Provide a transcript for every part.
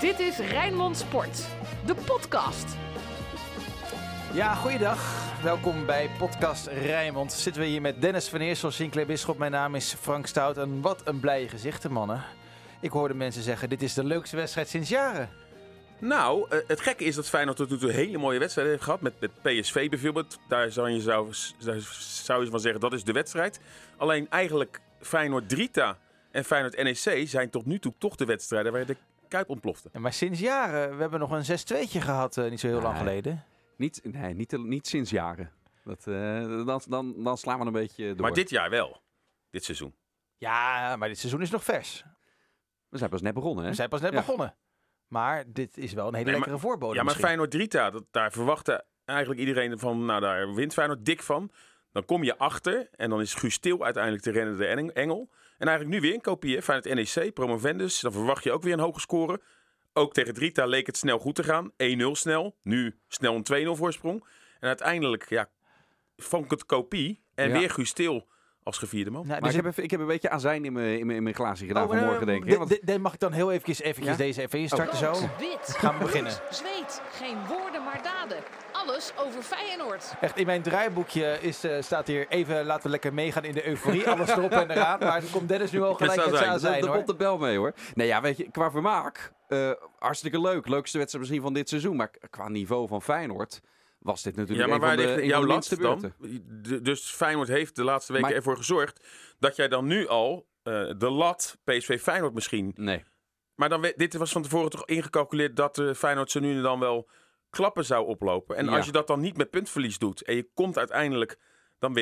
Dit is Rijnmond Sport, de podcast. Ja, goeiedag. Welkom bij podcast Rijnmond. Zitten we hier met Dennis van Eersel, Sinclair Bisschop. Mijn naam is Frank Stout en wat een blije gezichten, mannen. Ik hoorde mensen zeggen, dit is de leukste wedstrijd sinds jaren. Nou, eh, het gekke is dat Feyenoord tot nu toe hele mooie wedstrijden heeft gehad. Met, met PSV bijvoorbeeld. Daar zou je, zou, zou je van zeggen, dat is de wedstrijd. Alleen eigenlijk Feyenoord Drita en Feyenoord NEC zijn tot nu toe toch de wedstrijden waar de Kuip ontplofte. Ja, maar sinds jaren, we hebben nog een 6-2'tje gehad, uh, niet zo heel lang geleden. Niet, nee, niet, niet sinds jaren. Dat, eh, dan, dan, dan slaan we een beetje door. Maar dit jaar wel. Dit seizoen. Ja, maar dit seizoen is nog vers. We zijn pas net begonnen, hè? We zijn pas net Ja. begonnen. Maar dit is wel een hele Nee, maar- lekkere voorbode Ja, maar. Feyenoord Drita, dat, daar verwachtte eigenlijk iedereen van, nou daar wint Feyenoord dik van. Dan kom je achter en dan is Guus Stil uiteindelijk de rennende eng- engel. En eigenlijk nu weer een kopie, hè. Feyenoord NEC, promovendus. Dan verwacht je ook weer een hoge score. Ook tegen Drita leek het snel goed te gaan. 1-0 snel, nu snel een 2-0 voorsprong. En uiteindelijk, ja, vond ik het kopie. En Ja. weer Guus Stil als gevierde man. Nou, Maar dus ik heb, even, ik heb een beetje azijn in mijn, in mijn, in mijn glaasje gedaan Oh, vanmorgen, denk ik. want- mag ik dan heel eventjes, eventjes Ja? deze even instarten zo? Rood, wit, Gaan we rood, beginnen. zweet. Geen daden. Alles over Feyenoord. Echt, in mijn draaiboekje is, eh, staat hier even, laten we lekker meegaan in de euforie. Alles erop en eraan. Maar dan komt Dennis nu al gelijk Met met zijn zijn Daar komt de bel mee, hoor. Nee, ja, weet je, qua vermaak, eh, hartstikke leuk. Leukste wedstrijd misschien van dit seizoen. Maar qua niveau van Feyenoord was dit natuurlijk Ja, maar waar de, ligt jouw last minste dan? Dus Feyenoord heeft de laatste weken Maar- ervoor gezorgd dat jij dan nu al eh, de lat PSV Feyenoord misschien Nee. Maar dan, dit was van tevoren toch ingecalculeerd dat eh Feyenoord zo nu en dan wel klappen zou oplopen. En Ja. als je dat dan niet met puntverlies doet en je komt uiteindelijk, dan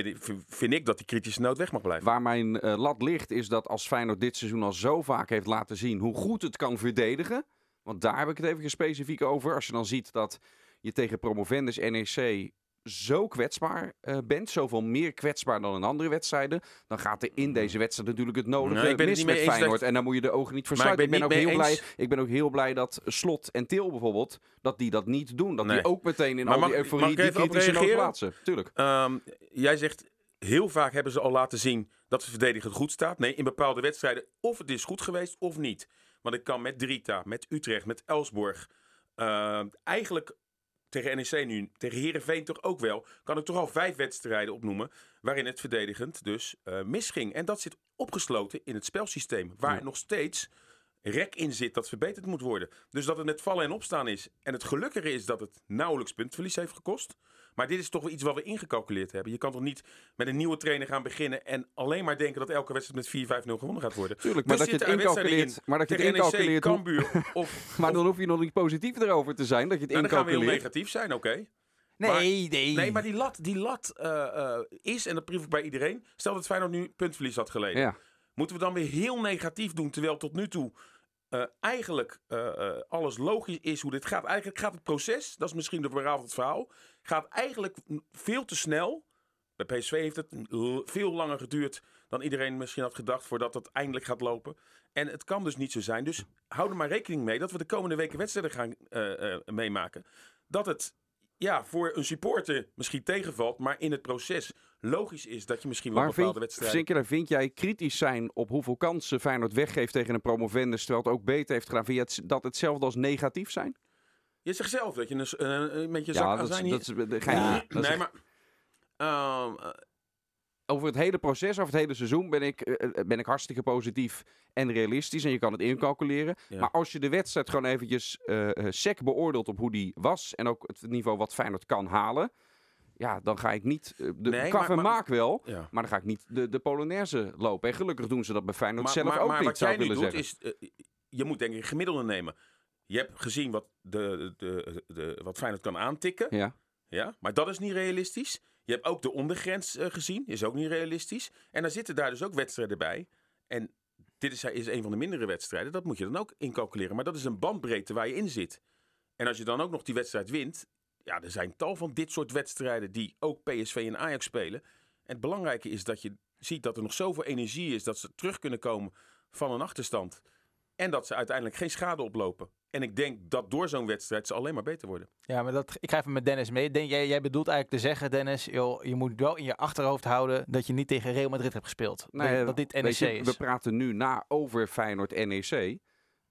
vind ik dat die kritische noot weg mag blijven. Waar mijn eh, lat ligt is dat als Feyenoord dit seizoen al zo vaak heeft laten zien hoe goed het kan verdedigen. Want daar heb ik het even specifiek over. Als je dan ziet dat je tegen promovendus NEC zo kwetsbaar eh, bent. Zoveel meer kwetsbaar dan in andere wedstrijden. Dan gaat er in deze wedstrijd natuurlijk het nodige Nee, ik ben mis niet met Feyenoord. dat- En dan moet je de ogen niet Maar versluiten. ik Ik ben ook heel blij, ik ben ook heel blij dat Slot en Til bijvoorbeeld, dat die dat niet doen. Dat Nee. die ook meteen in Maar al mag- die euforie die kritische noot plaatsen. Tuurlijk. Ehm, jij zegt, heel vaak hebben ze al laten zien dat de verdediging goed staat. Nee, in bepaalde wedstrijden of het is goed geweest of niet. Want ik kan met Drita, met Utrecht, met Elsborg, ehm, eigenlijk tegen NEC nu, tegen Herenveen toch ook wel, kan ik toch al vijf wedstrijden opnoemen waarin het verdedigend dus eh, misging. En dat zit opgesloten in het spelsysteem, waar Ja. nog steeds rek in zit dat verbeterd moet worden. Dus dat het met vallen en opstaan is. En het gelukkige is dat het nauwelijks puntverlies heeft gekost. Maar dit is toch wel iets wat we ingecalculeerd hebben. Je kan toch niet met een nieuwe trainer gaan beginnen en alleen maar denken dat elke wedstrijd met 4-5-0 gewonnen gaat worden. Tuurlijk, maar dat je er incalculeert. Maar dat je het NEC, incalculeert. hoe- Cambuur of... Maar of- dan hoef je nog niet positief erover te zijn dat je het nou, dan gaan we heel incalculeert. negatief zijn, oké. Nee, nee. Nee, maar die lat, die lat eh, eh, is, en dat proef ik bij iedereen... Stel dat Feyenoord nu puntverlies had geleden. Ja. Moeten we dan weer heel negatief doen, terwijl tot nu toe eh, eigenlijk eh, eh, alles logisch is hoe dit gaat. Eigenlijk gaat het proces, dat is misschien de van het verhaal, gaat eigenlijk veel te snel. Bij PSV heeft het veel langer geduurd dan iedereen misschien had gedacht voordat het eindelijk gaat lopen. En het kan dus niet zo zijn. Dus hou er maar rekening mee dat we de komende weken wedstrijden gaan eh, eh, meemaken. Dat het ja, voor een supporter misschien tegenvalt, maar in het proces logisch is dat je misschien wel Maar bepaalde vind, wedstrijden... Sinkela, vind jij kritisch zijn op hoeveel kansen Feyenoord weggeeft tegen een promovendus, terwijl het ook beter heeft gedaan? Vind je het, dat hetzelfde als negatief zijn? Je zegt zelf dat je een, met je zak ja, dat, azijn dat is, ga je Ja, niet- dat is nee, maar... ehm, eh, Over het hele proces, over het hele seizoen ben ik, eh, eh, ben ik hartstikke positief en realistisch. En je kan het incalculeren. Ja. Maar als je de wedstrijd gewoon eventjes sec beoordeelt op hoe die was. En ook het niveau wat Feyenoord kan halen. Ja, dan ga ik niet... eh, de, Nee, maar- maar- vermaak wel. ja. Maar dan ga ik niet de, de Polonaise lopen. En gelukkig doen ze dat bij Feyenoord Maar, zelf maar, ook maar niet, wat zou jij nu doet zeggen. is... je moet denk ik een gemiddelde nemen. Je hebt gezien wat, de, de, de, wat Feyenoord kan aantikken. Ja. Ja, maar dat is niet realistisch. Je hebt ook de ondergrens eh, gezien. Is ook niet realistisch. En dan zitten daar dus ook wedstrijden bij. En dit is, is een van de mindere wedstrijden. Dat moet je dan ook incalculeren. Maar dat is een bandbreedte waar je in zit. En als je dan ook nog die wedstrijd wint. Ja, er zijn tal van dit soort wedstrijden die ook PSV en Ajax spelen. En het belangrijke is dat je ziet dat er nog zoveel energie is. Dat ze terug kunnen komen van een achterstand. En dat ze uiteindelijk geen schade oplopen. En ik denk dat door zo'n wedstrijd ze alleen maar beter worden. Ja, maar dat, ik ga even met Dennis mee. Denk, jij, jij bedoelt eigenlijk te zeggen, Dennis, joh, je moet wel in je achterhoofd houden dat je niet tegen Real Madrid hebt gespeeld. Nee, dat, dat dit NEC je, is. We praten nu na over Feyenoord NEC.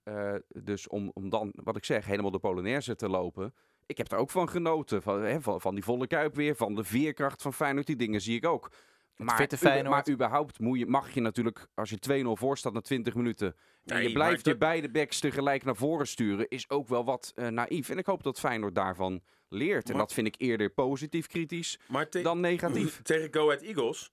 Eh, dus om, om dan, wat ik zeg, helemaal de Polonaise te lopen. Ik heb er ook van genoten. Van, hè, van, van die volle kuip weer, van de veerkracht van Feyenoord. Die dingen zie ik ook. Maar, fitte ube- Feyenoord. maar überhaupt moet je, mag je natuurlijk, als je 2-0 voor staat na 20 minuten... en Nee, je blijft je beide backs tegelijk naar voren sturen... is ook wel wat eh, naïef. En ik hoop dat Feyenoord daarvan leert. En dat vind ik eerder positief kritisch Maar te- dan negatief. tegen Go Ahead Eagles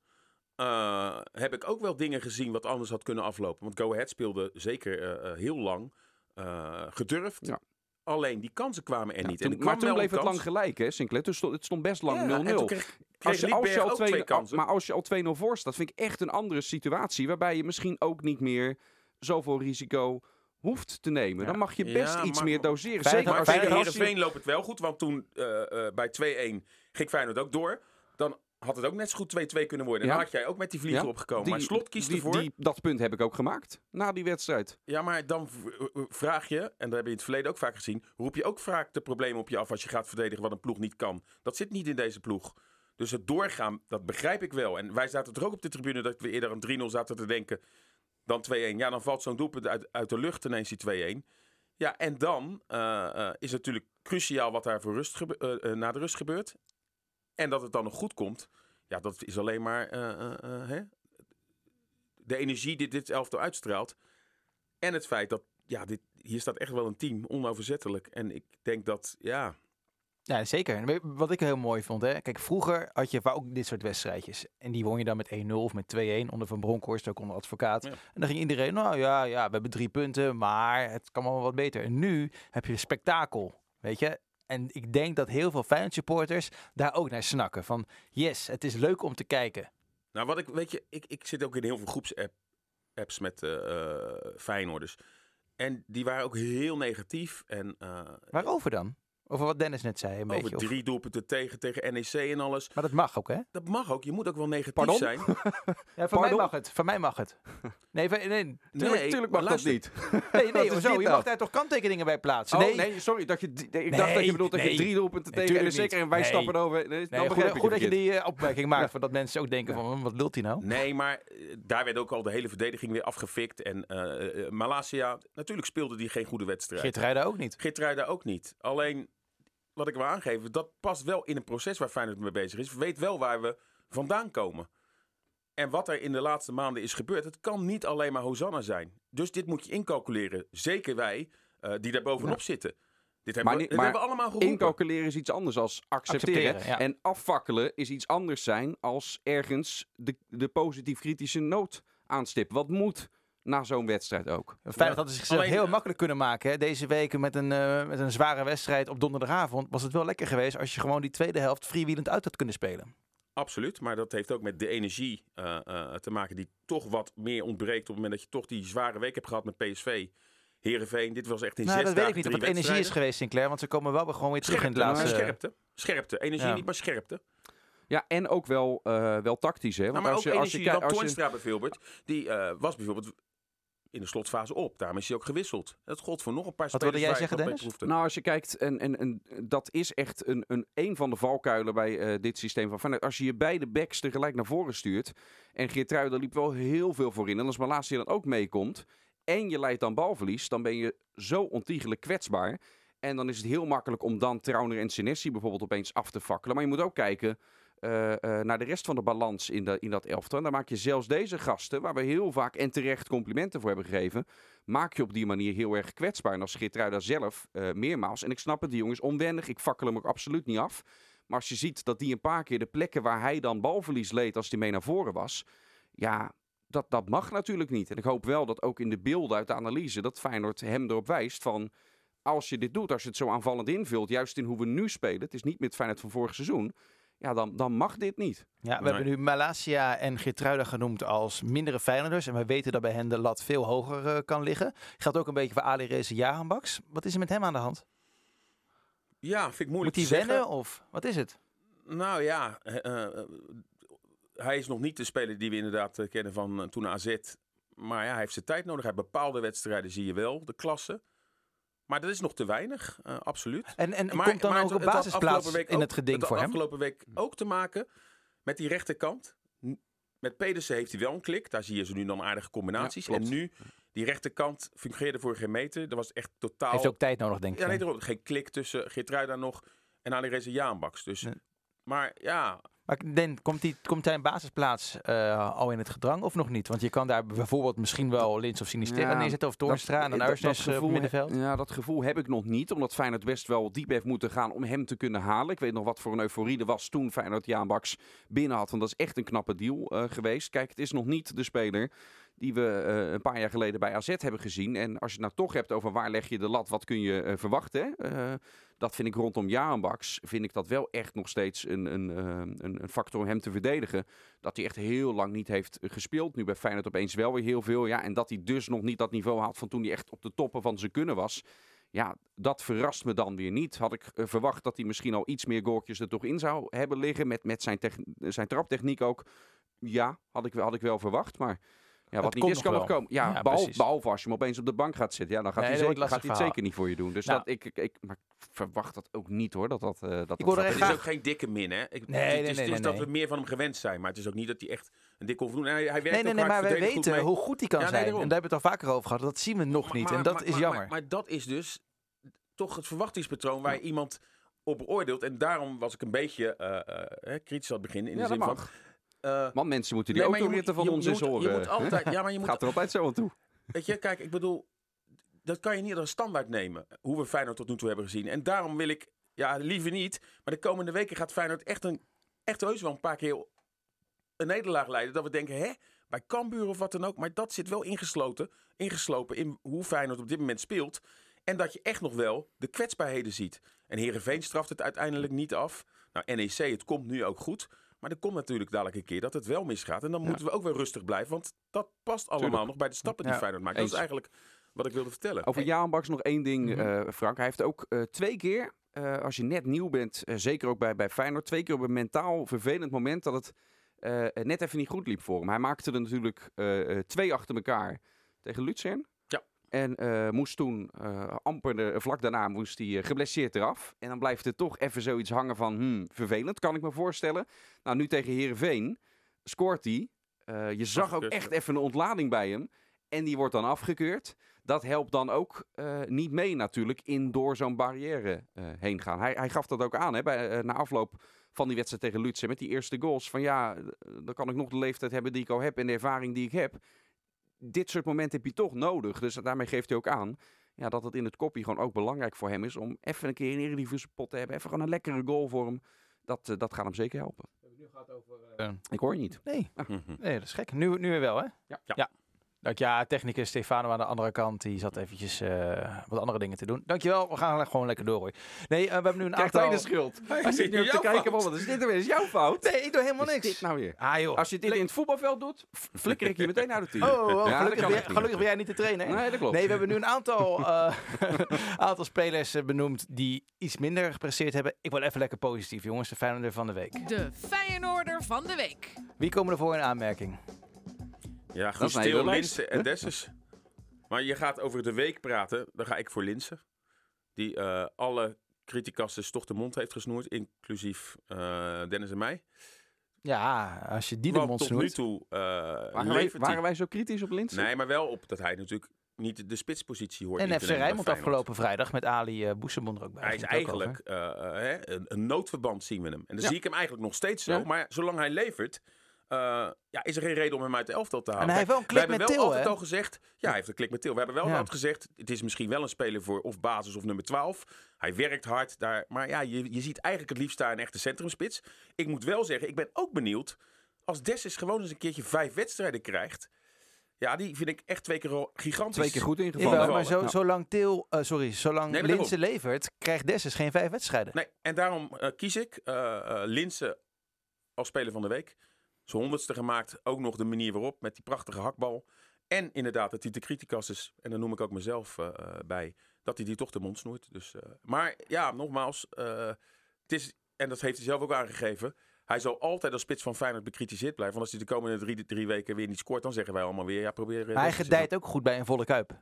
eh, heb ik ook wel dingen gezien wat anders had kunnen aflopen. Want Go Ahead speelde zeker eh, heel lang eh, gedurfd. Ja. Alleen die kansen kwamen er Ja, niet. toen- en er maar toen bleef het lang gelijk, hè, Sinclair? Toen stond, het stond best lang 0-0. Ja, en toen kreeg, kreeg als je, als je al twee 2 kansen. maar als je al 2-0 voor staat, vind ik echt een andere situatie. Waarbij je misschien ook niet meer zoveel risico hoeft te nemen. Ja. Dan mag je best Ja, iets maar- meer doseren. Zeker Maar als tegen je, Feyenoord- als je- Heerenveen loopt het wel goed. Want toen eh, eh, bij 2-1 ging Feyenoord ook door. Dan had het ook net zo goed 2-2 kunnen worden. En Ja. dan had jij ook met die vlieger Ja, opgekomen. die- maar Slot kiest die- ervoor. die- dat punt heb ik ook gemaakt na die wedstrijd. Ja, maar dan vraag je, en dat heb je in het verleden ook vaak gezien, roep je ook vaak de problemen op je af als je gaat verdedigen wat een ploeg niet kan. Dat zit niet in deze ploeg. Dus het doorgaan, dat begrijp ik wel. En wij zaten er ook op de tribune dat we eerder aan 3-0 zaten te denken dan 2-1. Ja, dan valt zo'n doelpunt uit, uit de lucht ineens die 2-1. Ja, en dan eh, eh, is het natuurlijk cruciaal wat daar voor rust eh, na de rust gebeurt. En dat het dan nog goed komt. Ja, dat is alleen maar eh, eh, eh, hè? de energie die dit elftal uitstraalt. En het feit dat, ja, dit, hier staat echt wel een team, onoverzettelijk. En ik denk dat, ja, Ja, zeker. Wat ik heel mooi vond, hè. Kijk, vroeger had je ook dit soort wedstrijdjes. En die won je dan met 1-0 of met 2-1 onder Van Bronckhorst, ook onder advocaat. Ja. En dan ging iedereen, nou ja, ja, we hebben drie punten, maar het kan wel wat beter. En nu heb je spektakel, weet je. En ik denk dat heel veel Feyenoord supporters daar ook naar snakken. Van, yes, het is leuk om te kijken. Nou, wat ik, weet je, ik, ik zit ook in heel veel groepsapps met eh, Feyenoorders. En die waren ook heel negatief. En eh, Waarover dan? Over wat Dennis net zei, een over beetje. of- drie doelpunten tegen, tegen NEC en alles. Maar dat mag ook, hè? Dat mag ook. Je moet ook wel negatief Pardon? zijn. Ja, van mij mag het. Van mij mag het. Nee, van- nee, Tuurlijk, Nee, tuurlijk mag dat niet. nee, nee dit Je nou? mag daar toch kanttekeningen bij plaatsen? Oh, nee, nee, sorry. Dat je, ik dacht dat je bedoelt dat je drie doelpunten Nee, tegen NEC en wij Nee. stappen over. Nee, Nee, dan goed, dat je die eh, opmerking maakt, voordat mensen ook denken van, hm, wat lult hij nou? Nee, maar eh, daar werd ook al de hele verdediging weer afgefikt. En eh, Malasia, natuurlijk speelde die geen goede wedstrijd. Geert ook niet. Geertruida ook niet. Alleen, wat ik wil aangeven, dat past wel in een proces waar Feyenoord mee bezig is. Weet wel waar we vandaan komen. En wat er in de laatste maanden is gebeurd, het kan niet alleen maar Hosanna zijn. Dus dit moet je incalculeren. Zeker wij, eh, die daar bovenop zitten. Dit hebben, Maar we, niet- dit maar hebben we allemaal geroepen. Incalculeren is iets anders als accepteren. Accepteren, ja. En afvakkelen is iets anders zijn als ergens de, de positief-kritische noot aanstippen. Wat moet na zo'n wedstrijd ook? Feyenoord hadden zichzelf alleen, heel eh, makkelijk kunnen maken. Hè. Deze week met een, eh, met een zware wedstrijd op donderdagavond was het wel lekker geweest als je gewoon die tweede helft freewheelend uit had kunnen spelen. Absoluut, maar dat heeft ook met de energie eh, eh, te maken die toch wat meer ontbreekt op het moment dat je toch die zware week hebt gehad met PSV. Heerenveen, dit was echt in Nou, zes dat weet ik dagen niet of het energie is geweest, Sinclair, want ze komen wel weer gewoon weer terug in het laatste. maar scherpte. Scherpte. Energie Ja. niet, maar scherpte. Ja, en ook wel, eh, wel tactisch. Hè? Want Nou, maar als ook je, als je, energie. Want als je, Toornstra bijvoorbeeld, die eh, was bijvoorbeeld in de slotfase op. Daarom is hij ook gewisseld. Dat gold voor nog een paar Wat wilde jij zeggen, Dennis? Nou, als je kijkt, en, en, en dat is echt een, een, een van de valkuilen bij eh, dit systeem van Feyenoord. Als je je beide backs tegelijk naar voren stuurt, en Geertruiden liep wel heel veel voorin, en als Malasia dan ook meekomt, en je leidt dan balverlies, dan ben je zo ontiegelijk kwetsbaar. En dan is het heel makkelijk om dan Trauner en Senesi bijvoorbeeld opeens af te fakkelen. Maar je moet ook kijken naar de rest van de balans in, de, in dat elftal. En dan maak je zelfs deze gasten, waar we heel vaak en terecht complimenten voor hebben gegeven, maak je op die manier heel erg kwetsbaar. En als Geertruida zelf eh, meermaals, en ik snap het, die jongen is onwennig, ik fakkel hem ook absoluut niet af. Maar als je ziet dat die een paar keer de plekken waar hij dan balverlies leed als hij mee naar voren was, ja, dat, dat mag natuurlijk niet. En ik hoop wel dat ook in de beelden uit de analyse, dat Feyenoord hem erop wijst van, als je dit doet, als je het zo aanvallend invult, juist in hoe we nu spelen, het is niet meer Feyenoord van vorig seizoen, ja, dan, dan mag dit niet. Ja, we Nee. hebben nu Malasia en Geertruida genoemd als mindere Feyenoorders. En we weten dat bij hen de lat veel hoger eh, kan liggen. Geldt ook een beetje voor Ali Reza Jahanbaks. Wat is er met hem aan de hand? Ja, vind ik Moet moeilijk hij te zeggen. wennen of wat is het? Nou ja, eh, eh, hij is nog niet de speler die we inderdaad kennen van toen AZ. Maar ja, hij heeft zijn tijd nodig. Hij bepaalde wedstrijden zie je wel, de klasse. Maar dat is nog te weinig, eh, absoluut. En, en Maar- komt dan maar ook een basisplaats week in ook- het geding voor hem? afgelopen week ook te maken met die rechterkant. Met Pedersen heeft hij wel een klik. Daar zie je ze nu dan aardige combinaties. Ja, en nu, die rechterkant fungeerde voor geen meter. Er was echt totaal... Heeft ook tijd nodig, denk ik. Ja, nee, geen klik tussen Geertruida nog en Alireza Jaanbaks. Dus, Nee. Maar ja, Maar ik denk, komt, die, komt hij een basisplaats eh, al in het gedrang of nog niet? Want je kan daar bijvoorbeeld misschien wel Lins of Sinisterra Ja, neerzetten of Toornstra en dan op gevoel het middenveld. he- Ja, dat gevoel heb ik nog niet. Omdat Feyenoord best wel diep heeft moeten gaan om hem te kunnen halen. Ik weet nog wat voor een euforie er was toen Feyenoord Jaan Baks binnen had. Want dat is echt een knappe deal eh, geweest. Kijk, het is nog niet de speler die we eh, een paar jaar geleden bij AZ hebben gezien. En als je het nou toch hebt over waar leg je de lat, wat kun je eh, verwachten. eh, dat vind ik rondom Jaan Baks, vind ik dat wel echt nog steeds een, een, een, factor om hem te verdedigen. Dat hij echt heel lang niet heeft gespeeld. Nu bij Feyenoord opeens wel weer heel veel. Ja, en dat hij dus nog niet dat niveau had van toen hij echt op de toppen van zijn kunnen was. Ja, dat verrast me dan weer niet. Had ik verwacht dat hij misschien al iets meer goaltjes er toch in zou hebben liggen. Met, met zijn, zijn traptechniek ook. Ja, had ik, had ik wel verwacht. Maar ja, wat Het niet is, kan nog komen. Ja, Ja, behalve, als je hem opeens op de bank gaat zitten. Ja, dan gaat, Nee, hij, dat zeker, gaat hij het zeker niet voor je doen. Dus Nou. dat, ik, ik, ik, maar ik verwacht dat ook niet hoor. Dat dat, eh, dat, dat er gaat- echt het is graag- ook geen dikke min, hè? Ik, Nee, het nee, is, nee, het is nee, dat nee. we meer van hem gewend zijn. Maar het is ook niet dat hij echt een dik onvoldoende... Hij, hij werkt Nee, nee, nee, maar wij weten mee. hoe goed hij kan Ja, zijn. en daar hebben we het al vaker over gehad. Dat zien we nog niet. en dat is jammer. Maar, maar dat is dus toch het verwachtingspatroon waar iemand op beoordeelt. En daarom was ik een beetje eh, eh, kritisch aan het begin. In de dat zin van... Want mensen moeten die nee, autoritten van je- ons je eens moet- horen. Je moet altijd... Ja, maar je moet Gaat er altijd zo aan toe. Weet je, kijk, ik bedoel, dat kan je niet als standaard nemen. Hoe we Feyenoord tot nu toe hebben gezien. En daarom wil ik, ja, liever niet. Maar de komende weken gaat Feyenoord echt een, echt heus wel een paar keer een nederlaag leiden. Dat we denken, hè, bij Cambuur of wat dan ook. Maar dat zit wel ingesloten, ingeslopen in hoe Feyenoord op dit moment speelt. En dat je echt nog wel de kwetsbaarheden ziet. En Heerenveen straft het uiteindelijk niet af. Nou, NEC, het komt nu ook goed. Maar er komt natuurlijk dadelijk een keer dat het wel misgaat. En dan moeten we ook weer rustig blijven. Want dat past allemaal Tuurlijk. nog bij de stappen die Ja, Feyenoord maakt. Dat is eigenlijk wat ik wilde vertellen. Over Jaan Baks nog één ding, Mhm. eh, Frank. Hij heeft ook eh, twee keer, eh, als je net nieuw bent, zeker ook bij, bij Feyenoord, twee keer op een mentaal vervelend moment dat het net even niet goed liep voor hem. Hij maakte er natuurlijk twee achter elkaar tegen Luzern. En eh, moest toen, eh, amper de, vlak daarna, moest hij eh, geblesseerd eraf. En dan blijft er toch even zoiets hangen van, hmm, vervelend, kan ik me voorstellen. Nou, nu tegen Heerenveen scoort hij. Je zag ook echt even een ontlading bij hem. En die wordt dan afgekeurd dat helpt dan ook niet mee natuurlijk in door zo'n barrière heen gaan. Hij, hij gaf dat ook aan hè, bij, na afloop van die wedstrijd tegen Lutsen met die eerste goals. Van ja, dan kan ik nog de leeftijd hebben die ik al heb en de ervaring die ik heb. Dit soort momenten heb je toch nodig. Dus daarmee geeft hij ook aan ja, dat het in het kopje gewoon ook belangrijk voor hem is om even een keer een Eredivisie pot te hebben. Even gewoon een lekkere goal voor hem. Dat, eh, dat gaat hem zeker helpen. Eh, Ik hoor je niet. nee, Mhm. nee, dat is gek. Nu, nu weer wel, hè? Ja. Ja. Dank ja, technicus Stefano aan de andere kant. Die zat eventjes eh, wat andere dingen te doen. Dankjewel, we gaan gewoon lekker door. Hoor. Nee, eh, we hebben nu een Krijgt aantal... hij de schuld? Hij zit nu op te kijken, man, wat is dit nou weer? Is jouw fout? Nee, ik doe helemaal niks. dit nou weer? Ah joh. Als je dit in het voetbalveld doet, flikker ik je meteen uit het team. Oh, oh, Ja, dat gelukkig, ben, jij- niet. gelukkig ben jij niet de trainer. hè? Nee, dat klopt. Nee, we hebben nu een aantal, eh, aantal spelers benoemd die iets minder gepresteerd hebben. Ik word even lekker positief, jongens. De Feyenoorder van de week. De Feyenoorder van de week. Wie komen er voor in aanmerking? Ja, lijst. Linsen en Dessus. Maar je gaat over de week praten. Dan ga ik voor Linsen. Die eh, alle criticasters toch de mond heeft gesnoerd. Inclusief eh, Dennis en mij. Ja, als je die de Want mond tot nu snoert. toe eh Waren wij, waren zo kritisch op Linsen? Nee, maar wel op dat hij natuurlijk niet de spitspositie hoort. En FC Rijnmond afgelopen vrijdag met Ali uh, Boesemond er ook bij. Hij is eigenlijk hè, een, een noodverband zien we hem. En dan Ja. zie ik hem eigenlijk nog steeds zo. Ja. Maar zolang hij levert, ja, is er geen reden om hem uit de elftal te En halen. hij heeft wel een we klik hebben met wel Til, altijd hè? al gezegd. Ja, hij heeft een klik met Til. We hebben wel Ja. altijd gezegd. Het is misschien wel een speler voor of basis of nummer 12. Hij werkt hard daar. Maar ja, je, je ziet eigenlijk het liefst daar een echte centrumspits. Ik moet wel zeggen, ik ben ook benieuwd. Als Dessus gewoon eens een keertje vijf wedstrijden krijgt. Ja, die vind ik echt twee keer al gigantisch. Twee keer goed ingevallen. Jawel, maar zo, Ja. zolang Til, eh, sorry, zolang Nee, Linse levert, krijgt Dessus geen vijf wedstrijden. Nee, en daarom eh, kies ik eh eh, Linse als speler van de week. Zijn honderdste gemaakt. Ook nog de manier waarop. Met die prachtige hakbal. En inderdaad, dat hij de criticas is. En daar noem ik ook mezelf eh, eh, bij. Dat hij die toch de mond snoert. Dus, eh, maar ja, nogmaals. het is, en dat heeft hij zelf ook aangegeven. Hij zal altijd als spits van Feyenoord bekritiseerd blijven. Want als hij de komende drie, drie weken weer niet scoort. Dan zeggen wij allemaal weer. Ja, probeer. hij gedijt ook goed bij een volle kuip.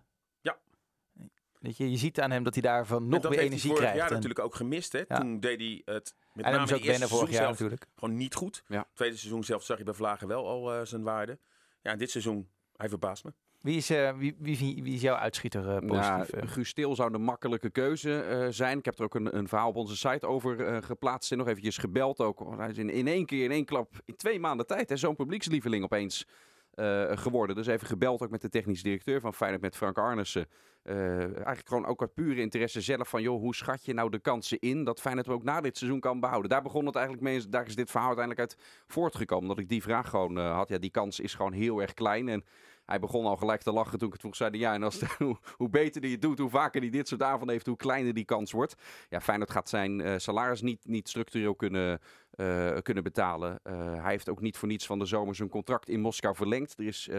Ja. Weet je, je ziet aan hem dat hij daarvan nog heeft energie hij vorig krijgt. jaar en- natuurlijk ook gemist. Hè? Ja. Toen deed hij het met en name het eerste seizoen jaar zelf natuurlijk. gewoon niet goed. Ja. Tweede seizoen zelf zag je bij Vlagen wel al eh, zijn waarde. Ja, en dit seizoen, hij verbaast me. Wie is, eh, wie, wie, wie, is jouw uitschieter eh, Ja, positief? eh? Guus Til zou de makkelijke keuze eh, zijn. Ik heb er ook een, een verhaal op onze site over eh, geplaatst en nog eventjes gebeld ook. Hij is in, in één keer, in één klap, in twee maanden tijd, hè, zo'n publiekslieveling opeens eh, geworden. Dus even gebeld ook met de technisch directeur van Feyenoord, met Frank Arnissen. Eh, eigenlijk gewoon ook uit pure interesse zelf van, joh, hoe schat je nou de kansen in dat Feyenoord ook na dit seizoen kan behouden? Daar begon het eigenlijk mee, daar is dit verhaal uiteindelijk uit voortgekomen. Dat ik die vraag gewoon eh, had. Ja, die kans is gewoon heel erg klein en hij begon al gelijk te lachen toen ik het vroeg. Zeiden ja, en als hoe, hoe beter hij het doet, hoe vaker hij dit soort avonden heeft, hoe kleiner die kans wordt. Ja, Feyenoord gaat zijn eh, salaris niet, niet structureel kunnen, eh, kunnen betalen. Eh, hij heeft ook niet voor niets van de zomer zijn contract in Moskou verlengd. Er is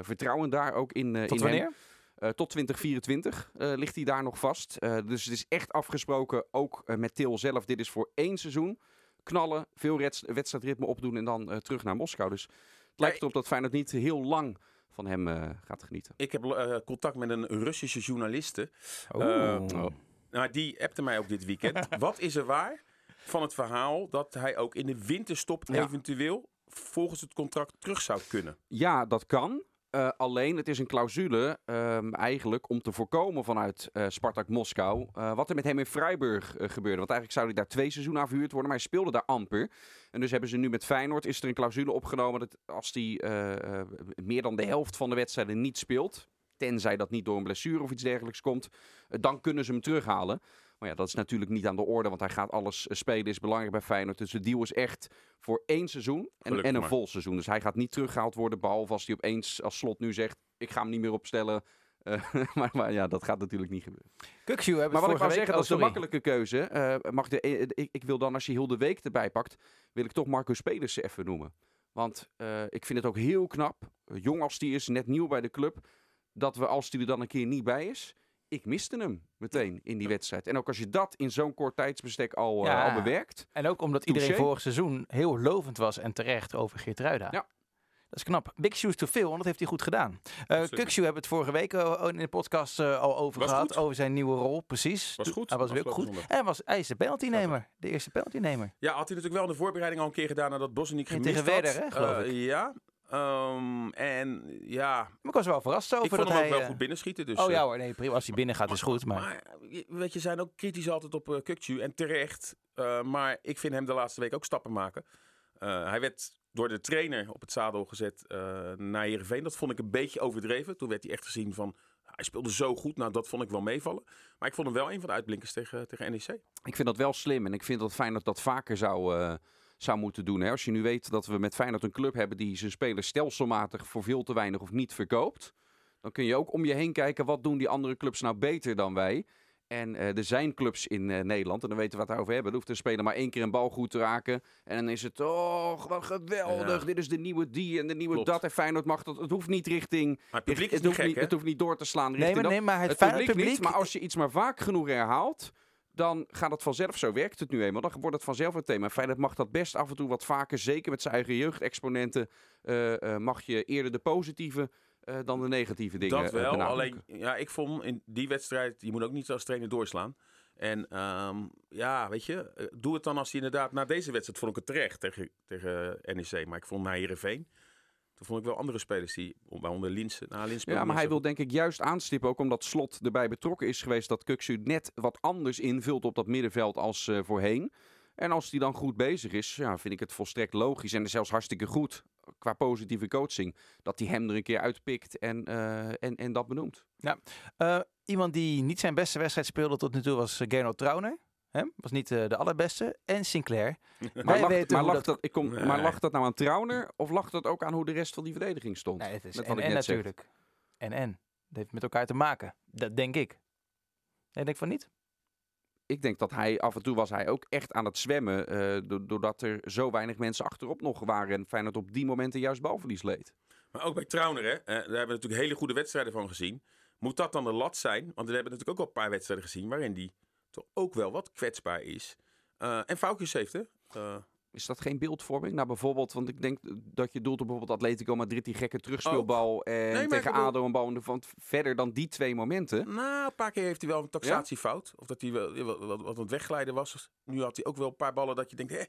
vertrouwen daar ook in. Tot in hem. wanneer? Tot 2024 eh, ligt hij daar nog vast. Dus het is echt afgesproken, ook met Til zelf. Dit is voor één seizoen. Knallen, veel wedstrijdritme opdoen en dan terug naar Moskou. Dus het lijkt erop dat Feyenoord niet heel lang van hem eh, gaat genieten. Ik heb eh, contact met een Russische journaliste. Oeh. Eh, Nou, die appte mij ook dit weekend. Wat is er waar van het verhaal dat hij ook in de winterstop Ja. eventueel volgens het contract terug zou kunnen? Ja, dat kan. Eh, alleen, het is een clausule ehm, eigenlijk om te voorkomen vanuit eh, Spartak Moskou. eh, wat er met hem in Freiburg gebeurde. Want eigenlijk zou hij daar twee seizoenen afgehuurd worden, maar hij speelde daar amper. En dus hebben ze nu met Feyenoord, is er een clausule opgenomen dat als hij meer dan de helft van de wedstrijden niet speelt, tenzij dat niet door een blessure of iets dergelijks komt, dan kunnen ze hem terughalen. Maar ja, dat is natuurlijk niet aan de orde, want hij gaat alles eh, spelen, is belangrijk bij Feyenoord. Dus de deal is echt voor één seizoen en, en een vol seizoen. Dus hij gaat niet teruggehaald worden, behalve als hij opeens als slot nu zegt, ik ga hem niet meer opstellen. Eh, maar, maar ja, dat gaat natuurlijk niet gebeuren. Kukshoe hebben Maar we wat ik wou zeggen, dat is de oh, sorry. makkelijke keuze. Eh, mag de, ik, ik wil dan, als je heel de week erbij pakt, wil ik toch Marcus Pedersen even noemen. Want eh, ik vind het ook heel knap, jong als die is, net nieuw bij de club, dat we als die er dan een keer niet bij is, ik miste hem meteen in die wedstrijd. En ook als je dat in zo'n kort tijdsbestek al, eh, Ja. al bewerkt. En ook omdat iedereen vorig seizoen heel lovend was en terecht over Geertruida. Ja. Dat is knap. Big shoes to fill, want dat heeft hij goed gedaan. Uh, Absoluut. Kukshoe hebben we het vorige week eh, in de podcast eh, al over Was gehad. goed. Over zijn nieuwe rol, precies. Was goed. Hij was ook goed. zondag. En hij, was, hij is de penaltynemer. De eerste penaltynemer. Ja, had hij natuurlijk wel in de voorbereiding al een keer gedaan nadat Bosniek Ja, gemist tegen had. Werder, hè, geloof Eh, ik. Ja. Ehm, en ja, Maar ik was wel verrast over ik vond dat hem ook hij... wel eh, goed binnenschieten. Dus, oh eh, ja hoor, nee, prima. Als hij binnen gaat is goed. Maar, Maar je- weet je, zijn ook kritisch altijd op uh, Kukcu en terecht. Eh, maar ik vind hem de laatste week ook stappen maken. Eh, hij werd door de trainer op het zadel gezet eh, naar Heerenveen. Dat vond ik een beetje overdreven. Toen werd hij echt gezien van, hij speelde zo goed. Nou, dat vond ik wel meevallen. Maar ik vond hem wel een van de uitblinkers tegen, tegen NEC. Ik vind dat wel slim en ik vind dat Feyenoord dat vaker zou, eh, zou moeten doen. Hè. Als je nu weet dat we met Feyenoord een club hebben die zijn spelers stelselmatig voor veel te weinig of niet verkoopt. Dan kun je ook om je heen kijken, wat doen die andere clubs nou beter dan wij? En eh, er zijn clubs in eh, Nederland, en dan weten we wat we het over hebben. Er hoeft een speler maar één keer een bal goed te raken. En dan is het, oh, wat geweldig. Ja. Dit is de nieuwe die en de nieuwe Klopt. dat. En Feyenoord mag dat. Het hoeft niet richting... Maar het publiek het, is niet hoeft gek, niet, het hoeft niet door te slaan nee, richting maar, nee, maar het, Het Feyenoord publiek, publiek... niet, maar als je iets maar vaak genoeg herhaalt, dan gaat het vanzelf. Zo werkt het nu eenmaal. Dan wordt het vanzelf een thema. Feyenoord mag dat best af en toe wat vaker, zeker met zijn eigen jeugdexponenten, eh, mag je eerder de positieve eh, dan de negatieve dingen Dat wel. Alleen, ja, ik vond in die wedstrijd, je moet ook niet als trainer doorslaan. En ehm, ja, weet je, doe het dan als hij inderdaad na deze wedstrijd vond ik het terecht tegen, tegen NEC. Maar ik vond na Heerenveen, toen vond ik wel andere spelers die, waaronder Linsen. Nou, Linsen speelde Ja, maar hij wil denk ik juist aanstippen, ook omdat Slot erbij betrokken is geweest, dat Kuksu net wat anders invult op dat middenveld als eh, voorheen. En als hij dan goed bezig is, ja, vind ik het volstrekt logisch en zelfs hartstikke goed qua positieve coaching, dat hij hem er een keer uitpikt en, eh, en, en dat benoemt. Eh, iemand die niet zijn beste wedstrijd speelde tot nu toe was Gernot Trauner. Hè? Was niet eh, de allerbeste. En Sinclair. Maar, weten maar, lag dat- dat, ik kom, Nee. maar lag dat nou aan Trauner of lag dat ook aan hoe de rest van die verdediging stond? Nee, het is Met en, zeg. natuurlijk. En en. Dat heeft met elkaar te maken. Dat denk ik. Nee, denk van niet? Ik denk dat hij af en toe was hij ook echt aan het zwemmen, eh, do- doordat er zo weinig mensen achterop nog waren en Feyenoord op die momenten juist balverlies leed. Maar ook bij Trauner, hè, eh, daar hebben we natuurlijk hele goede wedstrijden van gezien. Moet dat dan de lat zijn? Want we hebben natuurlijk ook al een paar wedstrijden gezien waarin die toch ook wel wat kwetsbaar is. Eh, en foutjes heeft, hè? Eh, Is dat geen beeldvorming? Nou, bijvoorbeeld, want ik denk dat je doelt op bijvoorbeeld Atletico Madrid, die gekke terugspeelbal. En maar ik tegen bedoel- ADO een bal. Want verder dan die twee momenten. Nou, een paar keer heeft hij wel een taxatiefout. Of dat hij wel, wel- wat, wat aan het wegglijden was. Nu had hij ook wel een paar ballen dat je denkt... Hè,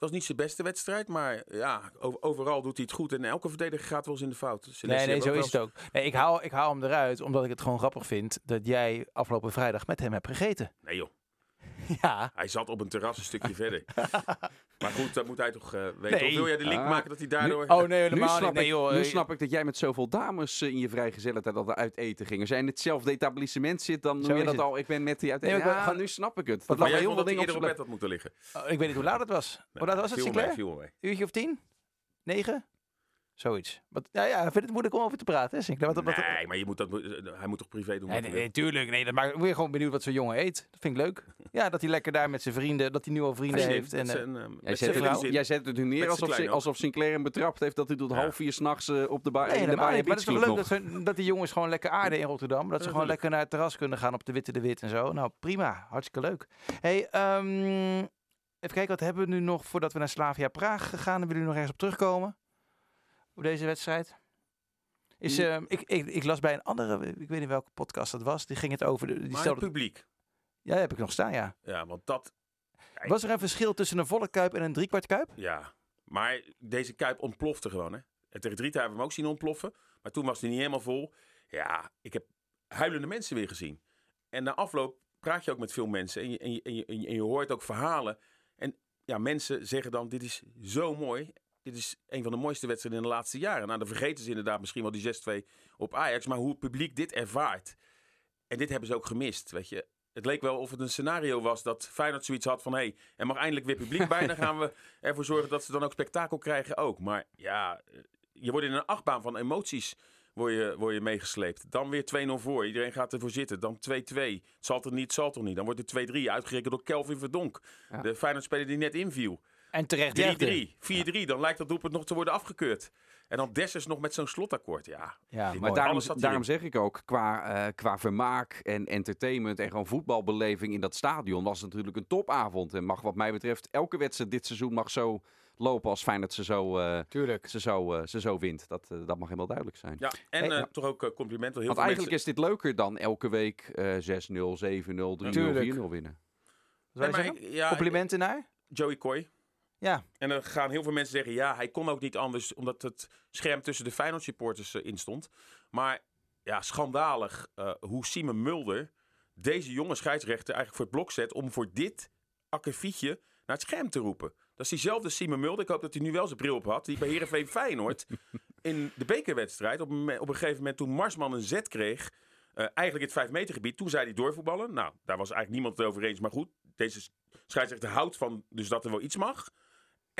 was niet zijn beste wedstrijd. Maar ja, overal doet hij het goed. En elke verdediger gaat wel eens in de fout. Senesi Nee, nee, zo is het ook. Nee, ik, haal, ik haal hem eruit omdat ik het gewoon grappig vind dat jij afgelopen vrijdag met hem hebt gegeten. Nee joh, Ja. hij zat op een terras een stukje verder. Maar goed, dat moet hij toch eh, weten. Nee. Of wil jij de link Ah. maken dat hij daardoor... Oh nee, Nu helemaal snap, niet. Nee, joh. nu eh, snap ik dat jij met zoveel dames eh, in je vrijgezelligheid altijd uit eten ging. Als jij in hetzelfde etablissement zit, dan noem je dat het. al. Ik ben met die uit Nee, eten. ik Ja, nu snap ik het. Dat maar lag jij heel dat hij eerder op bed had moeten liggen. oh, ik weet niet hoe laat het was. Hoe laat was het, Sinclair? Uurtje of tien? Negen? Zoiets. Wat, ja, ja, ik vind het moeilijk om over te praten, hè, Sinclair? Wat, wat, Nee, maar je moet dat, hij moet toch privé doen? Nee, nee, nee, tuurlijk. Nee, dat maakt, ik ben gewoon benieuwd wat zo'n jongen eet. Dat vind ik leuk. Ja, dat hij lekker daar met zijn vrienden, dat hij nu al vrienden Hij heeft. En, eh, zijn, eh, Jij zet, het, gezin. jij zet het nu neer alsof, alsof Sinclair hem betrapt heeft dat hij tot Ja. half vier s'nachts uh, op de bar nee, in de bar. Maar het is toch leuk dat, ze- dat die jongens gewoon lekker aarden in Rotterdam. Dat ze gewoon lekker naar het terras kunnen gaan op de Witte de Wit en zo. Nou, prima. Hartstikke leuk. hey, ehm, even kijken, wat hebben we nu nog voordat we naar Slavia Praag gaan? Willen jullie nog ergens op terugkomen? Op deze wedstrijd? Is, ehm, ik, ik, ik las bij een andere, ik weet niet welke podcast dat was, die ging het over. De, die Maar het stelde, publiek. ja, heb ik nog staan, ja. Ja, want dat... Was er een verschil tussen een volle kuip en een driekwart kuip? Ja, maar deze Kuip ontplofte gewoon, hè. Tegen Drita hebben we hem ook zien ontploffen. Maar toen was hij niet helemaal vol. Ja, ik heb huilende mensen weer gezien. En na afloop praat je ook met veel mensen. En je, en je, en je, en je hoort ook verhalen. En ja, mensen zeggen dan, dit is zo mooi. Dit is een van de mooiste wedstrijden in de laatste jaren. Nou, dan vergeten ze inderdaad misschien wel die 6-2 op Ajax. Maar hoe het publiek dit ervaart. En dit hebben ze ook gemist, weet je. Het leek wel of het een scenario was dat Feyenoord zoiets had van... hé, hey, er mag eindelijk weer publiek bij. Dan gaan we ervoor zorgen dat ze dan ook spektakel krijgen ook. Maar ja, eh, je wordt in een achtbaan van emoties word je, word je meegesleept. Dan weer 2-0 voor. Iedereen gaat ervoor zitten. Dan 2-2. Het zal er niet, het zal toch niet. Dan wordt het 2-3 uitgerekend door Kelvin Verdonk. Ja. De Feyenoord-speler die net inviel. En terecht juichte. 3-3, 4-3. Dan lijkt dat doelpunt nog te worden afgekeurd. En dan Dessers nog met zo'n slotakkoord. Ja, Ja, Maar daarom, zeg ik ook, qua, eh, qua vermaak en entertainment en gewoon voetbalbeleving in dat stadion was het natuurlijk een topavond. En mag wat mij betreft, elke wedstrijd dit seizoen mag zo lopen als Feyenoord ze zo, eh, Tuurlijk. ze zo, eh, ze zo wint. Dat, dat mag helemaal duidelijk zijn. ja. en Hey, ja. toch ook eh, compliment. Want heel Want veel eigenlijk mensen... is dit leuker dan elke week eh 6-0, 7-0, 3-0, 4-0 Tuurlijk. winnen. Maar zeggen? ik- ja, Complimenten naar? Joey Coy. Ja. En dan gaan heel veel mensen zeggen, ja, hij kon ook niet anders, omdat het scherm tussen de Feyenoord supporters eh, in stond. Maar ja, schandalig eh, hoe Simon Mulder deze jonge scheidsrechter eigenlijk voor het blok zet om voor dit akkefietje naar het scherm te roepen. Dat is diezelfde Simon Mulder, ik hoop dat hij nu wel zijn bril op had, die bij Heerenveen Feyenoord in de bekerwedstrijd, op een, op een gegeven moment toen Marsman een zet kreeg, eh, eigenlijk in het 5 meter gebied, toen zei hij doorvoetballen. Nou, daar was eigenlijk niemand het over eens, maar goed, deze scheidsrechter houdt van dus dat er wel iets mag.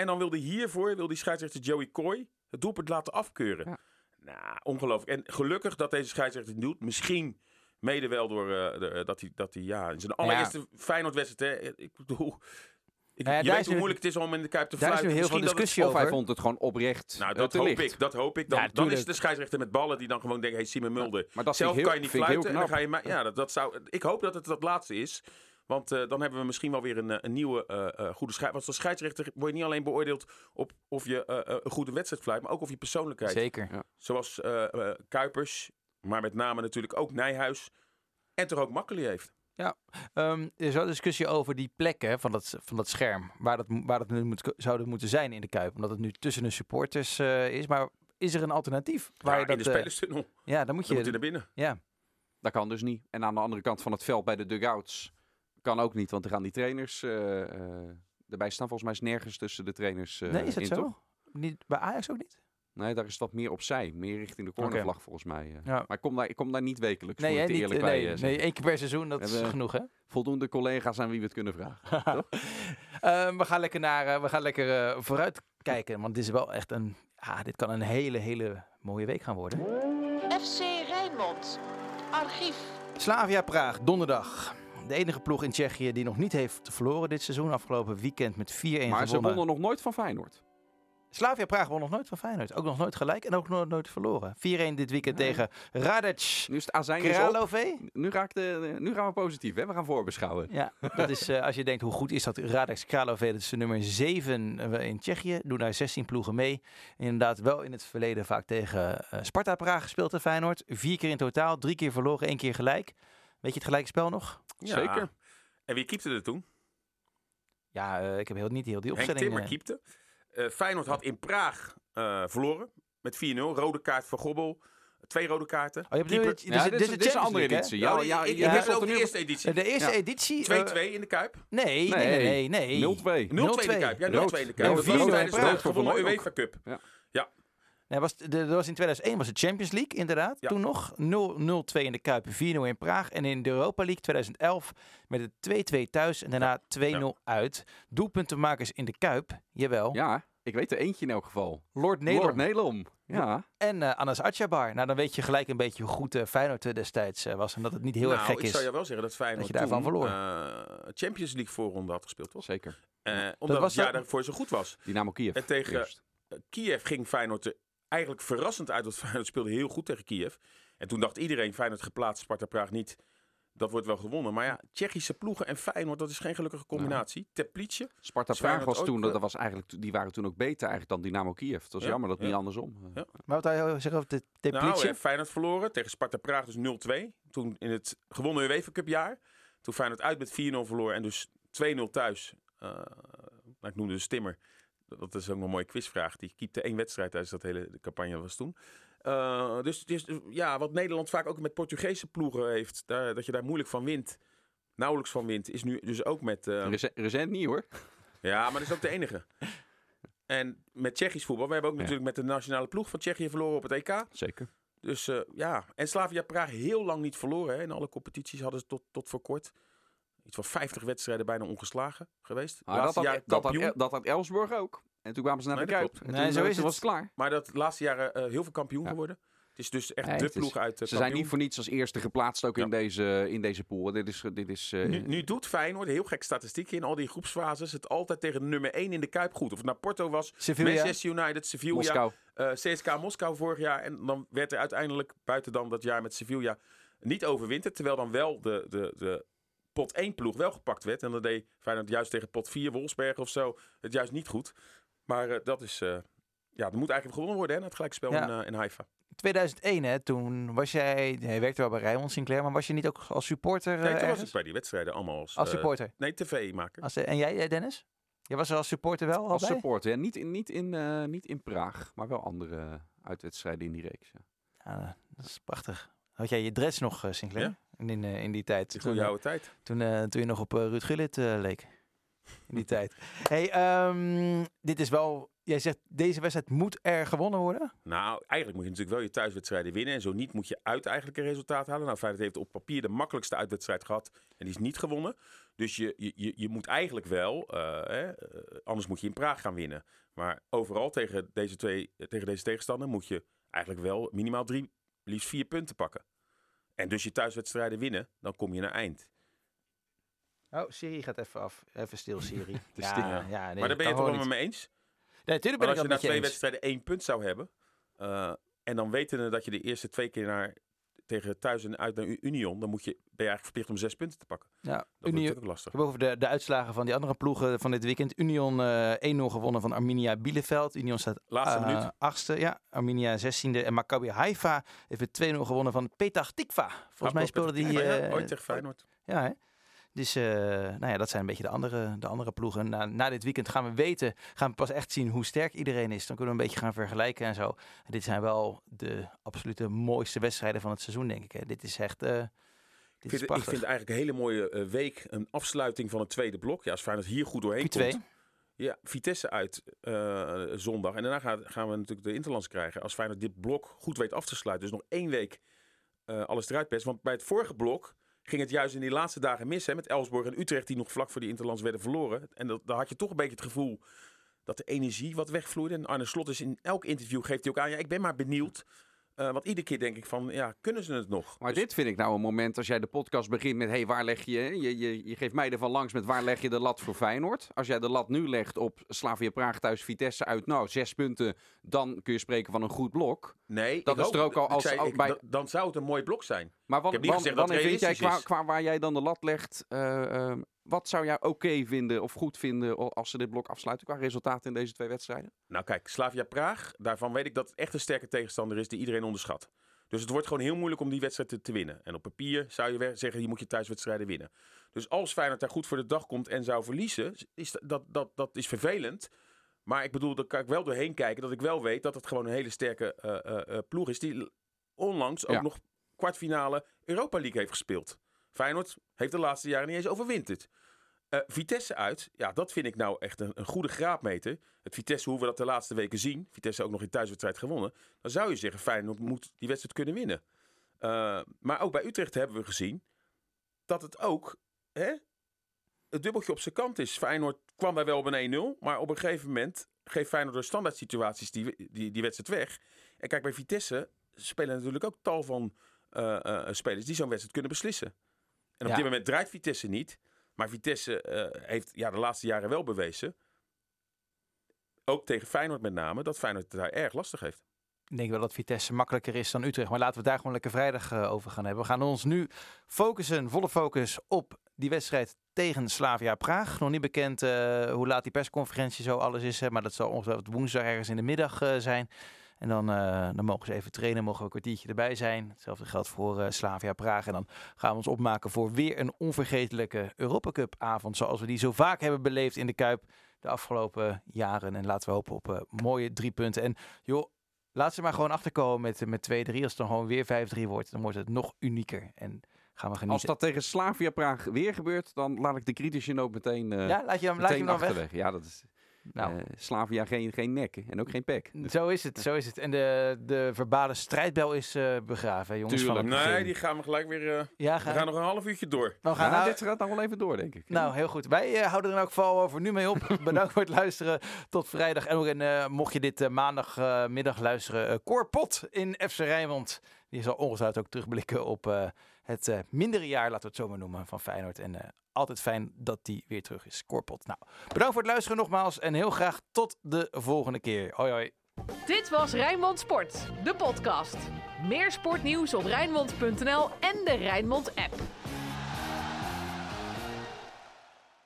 En dan wilde hiervoor, wil die scheidsrechter Joey Coy het doelpunt laten afkeuren. Ja. Nou, ongelooflijk. En gelukkig dat deze scheidsrechter het doet. Misschien mede wel door eh, de- dat hij, dat hij ja, in zijn allereerste Feyenoord-wedstrijd... hè, Ik bedoel, ik, Ja, je daar weet hoe moeilijk het is om in de Kuip te daar is fluiten. nu heel veel Misschien dat het- discussie Of hij over. vond het gewoon oprecht Nou, eh, dat te hoop licht. ik. Dat hoop ik. Dan, Ja, dan is het de scheidsrechter met ballen die dan gewoon denkt... Hey, Simon Mulder, Maar dat zelf ik kan heel, je niet heel fluiten. En dan knap. ga je maar, ja, dat, dat zou, ik hoop dat het dat laatste is. Want eh, dan hebben we misschien wel weer een, eh, een nieuwe eh, eh, goede scheidsrechter. Want als scheidsrechter word je niet alleen beoordeeld op of je een goede wedstrijd fluit, maar ook of je persoonlijkheid. Zeker. Zoals Kuipers, maar met name natuurlijk ook Nijhuis. En toch ook Makkeli heeft. Ehm, er is wel discussie over die plekken van dat, van dat scherm. Waar dat, waar dat nu moet, zouden moeten zijn in de Kuip. Omdat het nu tussen de supporters eh, is. Maar is er een alternatief? Waar Ja, je dat, in de spelerstunnel. ja, dan moet Dan moet je... naar binnen. ja. Dat kan dus niet. En aan de andere kant van het veld bij de dugouts kan ook niet, want er gaan die trainers eh, eh, erbij staan. Volgens mij is nergens tussen de trainers eh nee, is dat in, zo? toch? Niet, bij Ajax ook niet? Nee, daar is wat meer opzij. Meer richting de cornervlag volgens mij. eh. Ja. Maar ik kom, daar, ik kom daar niet wekelijks, Nee, moet ik er eerlijk nee, bij nee, één keer per seizoen, dat is genoeg hè? Voldoende collega's aan wie we het kunnen vragen. Ehm, we gaan lekker, naar, eh, we gaan lekker eh, vooruit kijken. Want dit is wel echt een... Ja, dit kan een hele, hele mooie week gaan worden. FC Rijnmond. Archief. Slavia Praag, donderdag. De enige ploeg in Tsjechië die nog niet heeft verloren dit seizoen. Afgelopen weekend met 4-1 maar ze gewonnen. wonnen nog nooit van Feyenoord. Slavia Praag won nog nooit van Feyenoord. Ook nog nooit gelijk en ook nog nooit verloren. 4-1 dit weekend tegen Radec Nu is het azijn. Kralove. Nu, raakt de, nu gaan we positief, hè? We gaan voorbeschouwen. Ja, dat is eh, als je denkt hoe goed is dat Radec Kralove. Dat is de nummer 7 in Tsjechië. Doen daar 16 ploegen mee. Inderdaad wel in het verleden vaak tegen eh, Sparta Praag gespeeld de Feyenoord. Vier keer in totaal. Drie keer verloren, één keer gelijk. Weet je het gelijkspel nog? Ja. Zeker. En wie keepte er toen? Ja, eh, ik heb heel, niet heel die Henk opstelling. Timmer eh, keepte. Eh, Feyenoord had in Praag eh, verloren met 4-0. Rode kaart voor Gobbel. Twee rode kaarten. Oh, je hebt nu, Keeper- dit, Ja, is- dit, dit is, dit is een andere editie. Ja, Ja, ja, ik, ja, ik heb ja, het over nu de eerste editie. De eerste Ja. editie. 2-2 eh, in de Kuip. 0-2 nee, nee, nee, nee. nee. 0-2. in de Kuip. Ja, 0-2 Rood. in de Kuip. Ja, Dat was 4-0 in tijdens de Van Van UEFA Cup. Nee, was, de, dat was in 2001 was de Champions League, inderdaad. Ja. Toen nog 0-0-2 in de Kuip, 4-0 in Praag. En in de Europa League 2011 met het 2-2 thuis en daarna 2-0 uit. Doelpuntenmakers in de Kuip, jawel. Ja, ik weet er eentje in elk geval. Lord Nederland Lord Nelom. Ja. en eh Anas Atjabar. Nou, dan weet je gelijk een beetje hoe goed eh, Feyenoord eh, destijds was. En dat het niet heel nou, erg gek ik is. zou je wel zeggen dat Feyenoord je daarvan toen, verloor. Champions League voorronde had gespeeld, toch? Zeker. Omdat was het jaar dat- daarvoor zo goed was. Dynamo Kiev. En tegen- Kiev ging Feyenoord eigenlijk verrassend uit. Want Feyenoord speelde heel goed tegen Kiev. En toen dacht iedereen, Feyenoord geplaatst, Sparta Praag niet. Dat wordt wel gewonnen. Maar ja, Tsjechische ploegen en Feyenoord, dat is geen gelukkige combinatie. Teplice. Sparta is Feyenoord Praag was toen, eh, dat was eigenlijk, die waren toen ook beter eigenlijk dan Dynamo Kiev. Het was Ja, jammer dat niet ja. andersom. eh. Ja. Maar wat wil je zeggen over de Teplice? Nou, Feyenoord verloren tegen Sparta Praag dus 0-2. Toen in het gewonnen UEFA Cup jaar. Toen Feyenoord uit met 4-0 verloor en dus 2-0 thuis. Eh, nou, ik noemde de Stimmer. Dat is ook nog een mooie quizvraag. Die keepte één wedstrijd tijdens dat hele de campagne was toen. Eh, dus, dus ja, wat Nederland vaak ook met Portugese ploegen heeft, daar, dat je daar moeilijk van wint, nauwelijks van wint, is nu dus ook met. eh, Rece- Recent niet hoor. ja, maar dat is ook de enige. En met Tsjechisch voetbal, we hebben ook Ja. natuurlijk met de nationale ploeg van Tsjechië verloren op het EK. Zeker. Dus eh, ja, en Slavia Praag heel lang niet verloren. Hè. In alle competities hadden ze tot, tot voor kort iets van 50 wedstrijden bijna ongeslagen geweest. Maar dat had, jaar dat, had. El- dat had Elsborg ook. En toen kwamen ze naar Nee, de dat Kuip. En Nee, toen, zo eh, is het. was het klaar. Maar dat laatste jaren eh, heel veel kampioen Ja. geworden. Het is dus echt Nee, de is- ploeg uit de Ze zijn niet voor niets als eerste geplaatst ook in, deze, in deze pool. Dit is, dit is eh, Nu, nu doet Feyenoord, heel gek statistiek in al die groepsfases, het altijd tegen nummer 1 in de Kuip goed. Of het nou Porto was, Sevilla. Manchester United, Sevilla, Moskou. eh, CSK Moskou vorig jaar. En dan werd er uiteindelijk, buiten dan dat jaar met Sevilla, niet overwinterd. Terwijl dan wel de, de, de pot 1 ploeg wel gepakt werd. En dan deed Feyenoord juist tegen pot 4, Wolfsberg of zo, het juist niet goed. Maar eh, dat is, eh, ja, er moet eigenlijk gewonnen worden hè, het gelijkspel Ja. in, eh, in Haifa. 2001, hè, toen was jij, hij werkte wel bij Rijmond Sinclair, maar was je niet ook als supporter eh, Nee, toen was ik bij die wedstrijden allemaal als, Als supporter. nee, tv-maker. Als, en jij, Dennis? Je was er als supporter wel al Als bij? supporter. Ja, niet, in, niet, in, eh, niet in Praag, maar wel andere uitwedstrijden in die reeks. Ja. Ja, dat is prachtig. Had jij je dress nog, eh, Sinclair? Ja. In, eh, in die tijd. Toen, goede eh, oude tijd. toen, eh, toen je nog op Ruud Gullit leek. In die tijd. Hey, ehm, dit is wel... Jij zegt, deze wedstrijd moet er gewonnen worden? Nou, eigenlijk moet je natuurlijk wel je thuiswedstrijden winnen. En zo niet moet je uit eigenlijk een resultaat halen. Nou, Feyenoord heeft op papier de makkelijkste uitwedstrijd gehad. En die is niet gewonnen. Dus je, je, je, je moet eigenlijk wel, hè, anders moet je in Praag gaan winnen. Maar overal tegen deze, twee, tegen deze tegenstander moet je eigenlijk wel minimaal drie, liefst vier punten pakken. En dus je thuiswedstrijden winnen, dan kom je naar eind. Oh, Siri gaat even af. Even stil, Siri. ja, stil. ja, nee, maar daar ben je het wel met me eens? Nee, natuurlijk Maar ben ik als je na twee wedstrijden één punt zou hebben. eh, en dan wetende dat je de eerste twee keer naar, tegen thuis en uit naar Union. Dan moet je, ben je eigenlijk verplicht om zes punten te pakken. Ja, Dat ook lastig. Heb over de, de uitslagen van die andere ploegen van dit weekend. Union eh 1-0 gewonnen van Arminia Bielefeld. Union staat Laatste eh, minuut. achtste. Ja, Arminia 16e. En Maccabi Haifa heeft met 2-0 gewonnen van Petah Tikva. Volgens mij speelde die... Ja, eh, ooit tegen Feyenoord. Ja, hè? Dus eh, nou ja, dat zijn een beetje de andere, de andere ploegen. Na, na dit weekend gaan we weten, gaan we pas echt zien hoe sterk iedereen is. Dan kunnen we een beetje gaan vergelijken en zo. En dit zijn wel de absolute mooiste wedstrijden van het seizoen, denk ik. Hè. Dit is echt, eh dit Ik is vind, ik vind eigenlijk een hele mooie eh, week. Een afsluiting van het tweede blok. Ja, als Feyenoord hier goed doorheen Q2. komt. Ja, Vitesse uit zondag. En daarna gaan, gaan we natuurlijk de Interlands krijgen. Als Feyenoord dit blok goed weet af te sluiten. Dus nog één week alles eruit pest. Want bij het vorige blok ging het juist in die laatste dagen mis. Hè, met Elsborg en Utrecht die nog vlak voor die Interlands werden verloren. En dat, had je toch een beetje het gevoel dat de energie wat wegvloeide. En Arne Slot is in elk interview geeft hij ook aan. Ja, ik ben maar benieuwd Eh, want iedere keer denk ik van, ja, kunnen ze het nog? Maar Dus- dit vind ik nou een moment als jij de podcast begint met... hey, waar leg je, je, je... Je geeft mij ervan langs met waar leg je de lat voor Feyenoord. Als jij de lat nu legt op Slavia Praag thuis Vitesse uit... Nou, zes punten, dan kun je spreken van een goed blok. Nee, Dat ik is hoop- er ook al ik als- zei, ik- bij- da- dan zou het een mooi blok zijn. Maar wat, heb niet wan- gezegd dat wanneer vind jij, qua waar jij dan de lat legt... eh, eh, wat zou jij oké vinden of goed vinden als ze dit blok afsluiten... qua resultaten in deze twee wedstrijden? Nou kijk, Slavia Praag, daarvan weet ik dat het echt een sterke tegenstander is die iedereen onderschat. Dus het wordt gewoon heel moeilijk om die wedstrijd te, te winnen. En op papier zou je zeggen, je moet je thuiswedstrijden winnen. Dus als Feyenoord daar goed voor de dag komt en zou verliezen, is dat, dat, dat, is vervelend. Maar ik bedoel, daar kan ik wel doorheen kijken dat ik wel weet dat het gewoon een hele sterke eh, eh, eh, ploeg is. Die onlangs ook Ja. nog kwartfinale Europa League heeft gespeeld. Feyenoord heeft de laatste jaren niet eens overwinterd. Eh, Vitesse uit, ja, dat vind ik nou echt een, een goede graadmeter. Het Vitesse, hoe we dat de laatste weken zien. Vitesse ook nog in thuiswedstrijd gewonnen. Dan zou je zeggen, Feyenoord moet die wedstrijd kunnen winnen. Eh, maar ook bij Utrecht hebben we gezien dat het ook hè, het dubbeltje op zijn kant is. Feyenoord kwam daar wel op een 1-0, maar op een gegeven moment geeft Feyenoord door standaard situaties die, die, die wedstrijd weg. En kijk, bij Vitesse spelen natuurlijk ook tal van eh, spelers die zo'n wedstrijd kunnen beslissen. En op Ja. dit moment draait Vitesse niet. Maar Vitesse eh, heeft ja, de laatste jaren wel bewezen, ook tegen Feyenoord met name, dat Feyenoord het daar erg lastig heeft. Ik denk wel dat Vitesse makkelijker is dan Utrecht. Maar laten we daar gewoon lekker vrijdag eh, over gaan hebben. We gaan ons nu focussen, volle focus op die wedstrijd tegen Slavia Praag. Nog niet bekend eh, hoe laat die persconferentie zo alles is. Hè, maar dat zal ongeveer woensdag ergens in de middag zijn. En dan, eh, dan mogen ze even trainen, mogen we een kwartiertje erbij zijn. Hetzelfde geldt voor eh, Slavia Praag. En dan gaan we ons opmaken voor weer een onvergetelijke Europa Cup avond. Zoals we die zo vaak hebben beleefd in de Kuip de afgelopen jaren. En laten we hopen op eh, mooie drie punten. En joh, Laat ze maar gewoon achterkomen met, met 2-3. Als het dan gewoon weer 5-3 wordt, dan wordt het nog unieker. En gaan we genieten. Als dat tegen Slavia Praag weer gebeurt... dan laat ik de kritische noot meteen, eh ja, laat je hem, laat je hem meteen dan weg. Ja, dat is... Nou, eh, Slavia geen, geen nek en ook geen pek. zo is het, zo is het. En de, de verbale strijdbel is eh, begraven, hè, jongens. Van het Tuurlijk. Nee, begin. die gaan we gelijk weer. eh, Ja, we ga, gaan nog een half uurtje door. we gaan Ja, nou, dit gaat nog wel even door, denk ik. Nou, heel goed. Wij houden er in elk geval voor nu mee op. Bedankt voor het luisteren. Tot vrijdag. En ook en, eh, mocht je dit maandagmiddag luisteren, eh Cor Pot in FC Rijnmond. Die zal ongetwijfeld ook terugblikken op eh, het eh, mindere jaar, laten we het zo maar noemen, van Feyenoord. En eh, altijd fijn dat die weer terug is. Cor Pot. Nou, bedankt voor het luisteren nogmaals. En heel graag tot de volgende keer. Hoi hoi. Dit was Rijnmond Sport, de podcast. Meer sportnieuws op Rijnmond.nl en de Rijnmond app.